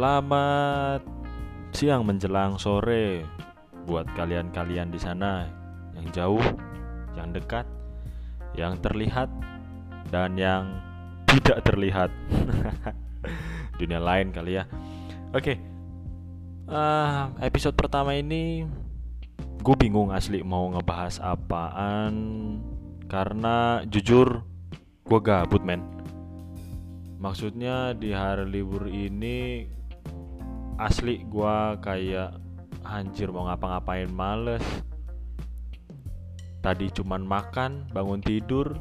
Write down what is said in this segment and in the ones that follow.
Selamat siang menjelang sore buat kalian-kalian di sana yang jauh, yang dekat, yang terlihat dan yang tidak terlihat. Dunia lain kali ya. Oke. Uh, episode pertama ini gue bingung asli mau ngebahas apaan karena jujur gue gabut men maksudnya di hari libur ini asli gue kayak anjir mau ngapa-ngapain males. Tadi cuman makan bangun tidur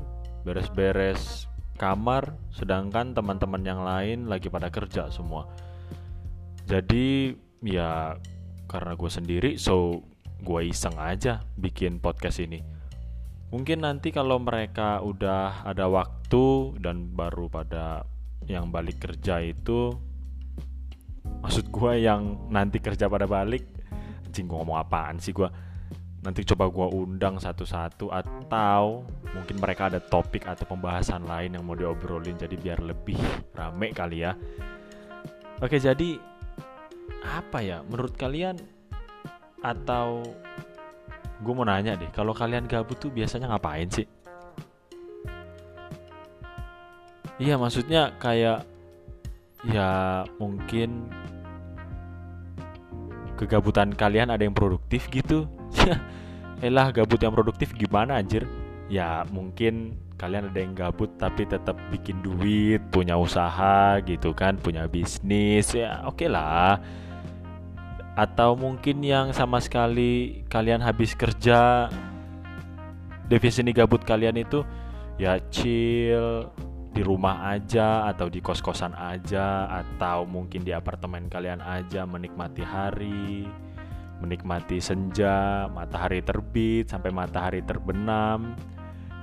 beres-beres kamar sedangkan teman-teman yang lain lagi pada kerja semua. Jadi ya karena gue sendiri so gue iseng aja bikin podcast ini. Mungkin nanti kalau mereka udah ada waktu dan baru pada yang balik kerja itu maksud gue yang nanti kerja pada balik anjing gue ngomong apaan sih gue nanti coba gue undang satu-satu atau mungkin mereka ada topik atau pembahasan lain yang mau diobrolin jadi biar lebih rame kali ya. Oke jadi apa ya? Menurut kalian atau gue mau nanya deh kalau kalian gabut tuh biasanya ngapain sih? Iya maksudnya kayak ya mungkin kegabutan kalian ada yang produktif gitu. Elah gabut yang produktif gimana anjir? Ya mungkin kalian ada yang gabut tapi tetap bikin duit, punya usaha gitu kan, punya bisnis ya oke okay lah. Atau mungkin yang sama sekali kalian habis kerja definisi gabut kalian itu ya chill, di rumah aja atau di kos-kosan aja atau mungkin di apartemen kalian aja menikmati hari menikmati senja matahari terbit sampai matahari terbenam.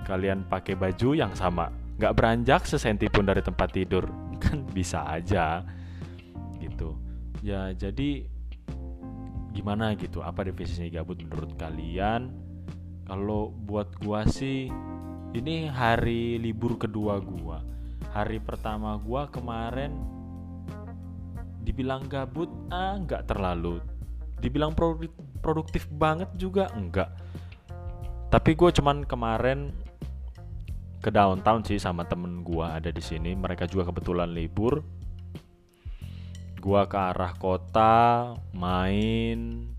Kalian pakai baju yang sama. Nggak beranjak sesenti pun dari tempat tidur. Kan bisa aja. Gitu. Ya jadi gimana gitu? Apa definisi gabut menurut kalian? Kalau buat gua sih ini hari libur kedua gua. Hari pertama gua kemarin dibilang gabut ah nggak terlalu. Dibilang produktif banget juga enggak tapi gue cuman kemarin ke downtown sih sama temen gua ada di sini. Mereka juga kebetulan libur. Gua ke arah kota main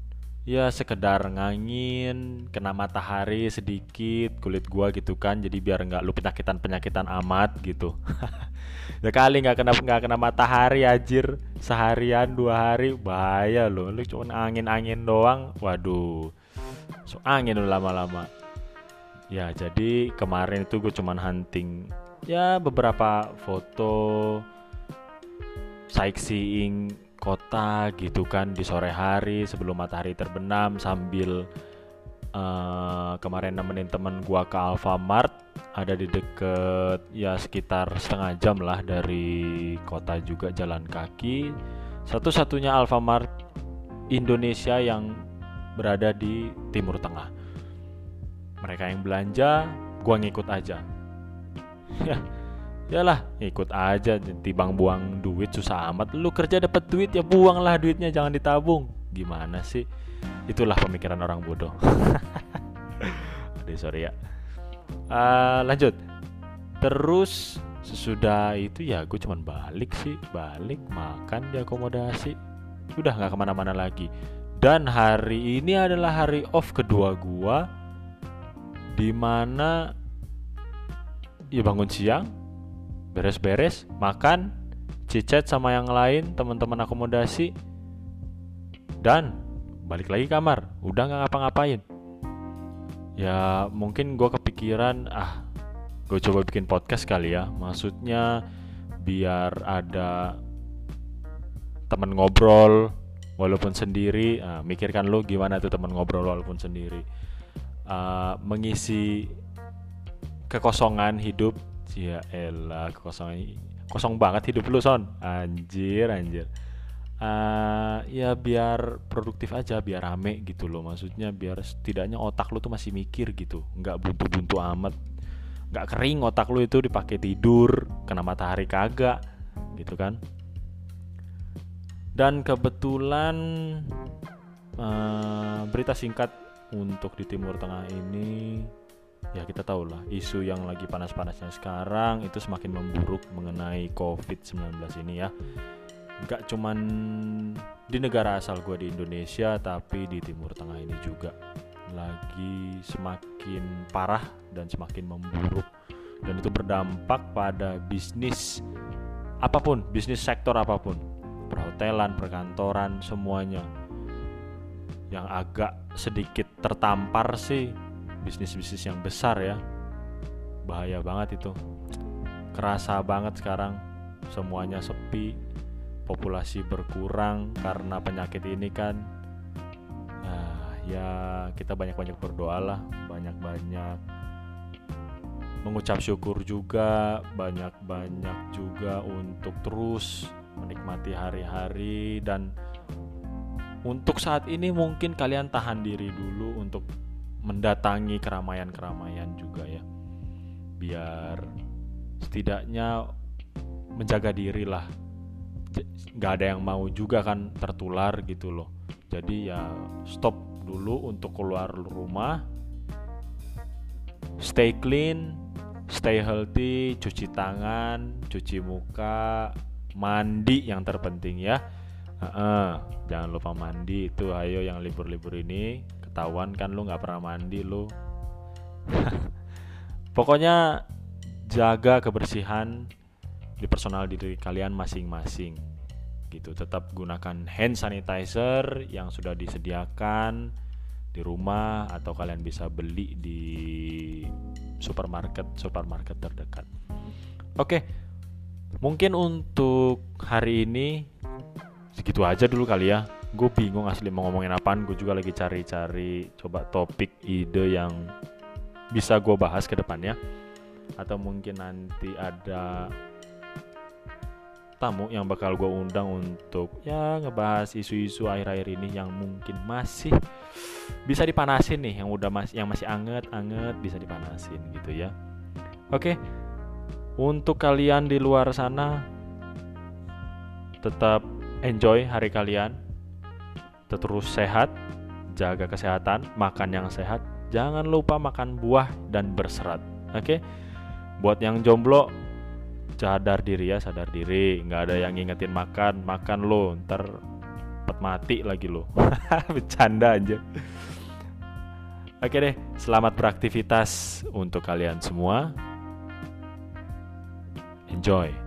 ya sekedar ngangin kena matahari sedikit kulit gua gitu kan jadi biar nggak lu penyakitan penyakitan amat gitu. Ya kali nggak kena nggak kena matahari ajir seharian dua hari bahaya lo lu cuma angin angin doang waduh. So angin lu lama-lama. Ya jadi kemarin itu gue cuman hunting. Ya beberapa foto sightseeing kota gitu kan di sore hari sebelum matahari terbenam sambil uh, kemarin nemenin temen gua ke Alfamart ada di deket ya sekitar setengah jam lah dari kota juga jalan kaki. Satu-satunya Alfamart Indonesia yang berada di Timur Tengah. Mereka yang belanja gua ngikut aja Yalah, ikut aja tibang buang duit susah amat. Lu kerja dapat duit ya buanglah duitnya jangan ditabung. Gimana sih? Itulah pemikiran orang bodoh. Aduh sorry ya. Uh, lanjut. Terus sesudah itu ya gue cuman balik sih, balik makan di akomodasi. Udah nggak ke mana-mana lagi. Dan hari ini adalah hari off kedua gua, di mana ya bangun siang, beres-beres, makan, cicet sama yang lain, teman-teman akomodasi, dan balik lagi kamar. Udah nggak ngapa-ngapain. Ya mungkin gue kepikiran, ah gue coba bikin podcast kali ya. Maksudnya biar ada temen ngobrol walaupun sendiri. Nah, mikirkan lo gimana tuh temen ngobrol walaupun sendiri. Uh, mengisi kekosongan hidup Ya elah kosong kosong banget hidup lu son. Anjir anjir. Uh, ya biar produktif aja biar rame gitu loh. Maksudnya biar setidaknya otak lu tuh masih mikir gitu. Nggak buntu-buntu amat. Nggak kering otak lu itu dipakai tidur kena matahari kagak gitu kan. Dan kebetulan uh, berita singkat untuk di Timur Tengah ini ya kita tahu lah isu yang lagi panas-panasnya sekarang itu semakin memburuk mengenai COVID-19 ini ya. Nggak cuman di negara asal gue di Indonesia tapi di Timur Tengah ini juga. Lagi semakin parah dan semakin memburuk. Dan itu berdampak pada bisnis apa pun bisnis sektor apa pun. Perhotelan perkantoran semuanya. Yang agak sedikit tertampar sih bisnis-bisnis yang besar ya. Bahaya banget itu. Kerasa banget sekarang. Semuanya sepi. Populasi berkurang karena penyakit ini kan. Nah, ya kita banyak-banyak berdoa lah. Banyak-banyak mengucap syukur juga. Banyak-banyak juga untuk terus menikmati hari-hari. Dan untuk saat ini mungkin kalian tahan diri dulu untuk mendatangi keramaian-keramaian juga ya. Biar setidaknya menjaga diri lah. Nggak ada yang mau juga kan tertular gitu loh. Jadi ya stop dulu untuk keluar rumah. Stay clean stay healthy cuci tangan cuci muka mandi yang terpenting ya. Uh -uh, jangan lupa mandi. Itu ayo yang libur-libur ini ketahuan kan lu nggak pernah mandi lu. Pokoknya jaga kebersihan di personal diri kalian masing-masing. Gitu tetap gunakan hand sanitizer yang sudah disediakan di rumah atau kalian bisa beli di supermarket supermarket terdekat. Oke mungkin untuk hari ini segitu aja dulu kali ya gue bingung asli mau ngomongin apaan. Gue juga lagi cari-cari coba topik ide yang bisa gue bahas ke depannya. Atau mungkin nanti ada tamu yang bakal gue undang untuk ya ngebahas isu-isu akhir-akhir ini yang mungkin masih bisa dipanasin nih yang udah masih yang masih anget anget bisa dipanasin gitu ya. Oke untuk kalian di luar sana tetap enjoy hari kalian terus sehat, jaga kesehatan, makan yang sehat, jangan lupa makan buah dan berserat. Oke, okay? buat yang jomblo sadar diri ya, sadar diri, nggak ada yang ngingetin makan, makan lo, ntar cepet mati lagi lo. Bercanda aja. Oke deh, selamat beraktivitas untuk kalian semua. Enjoy.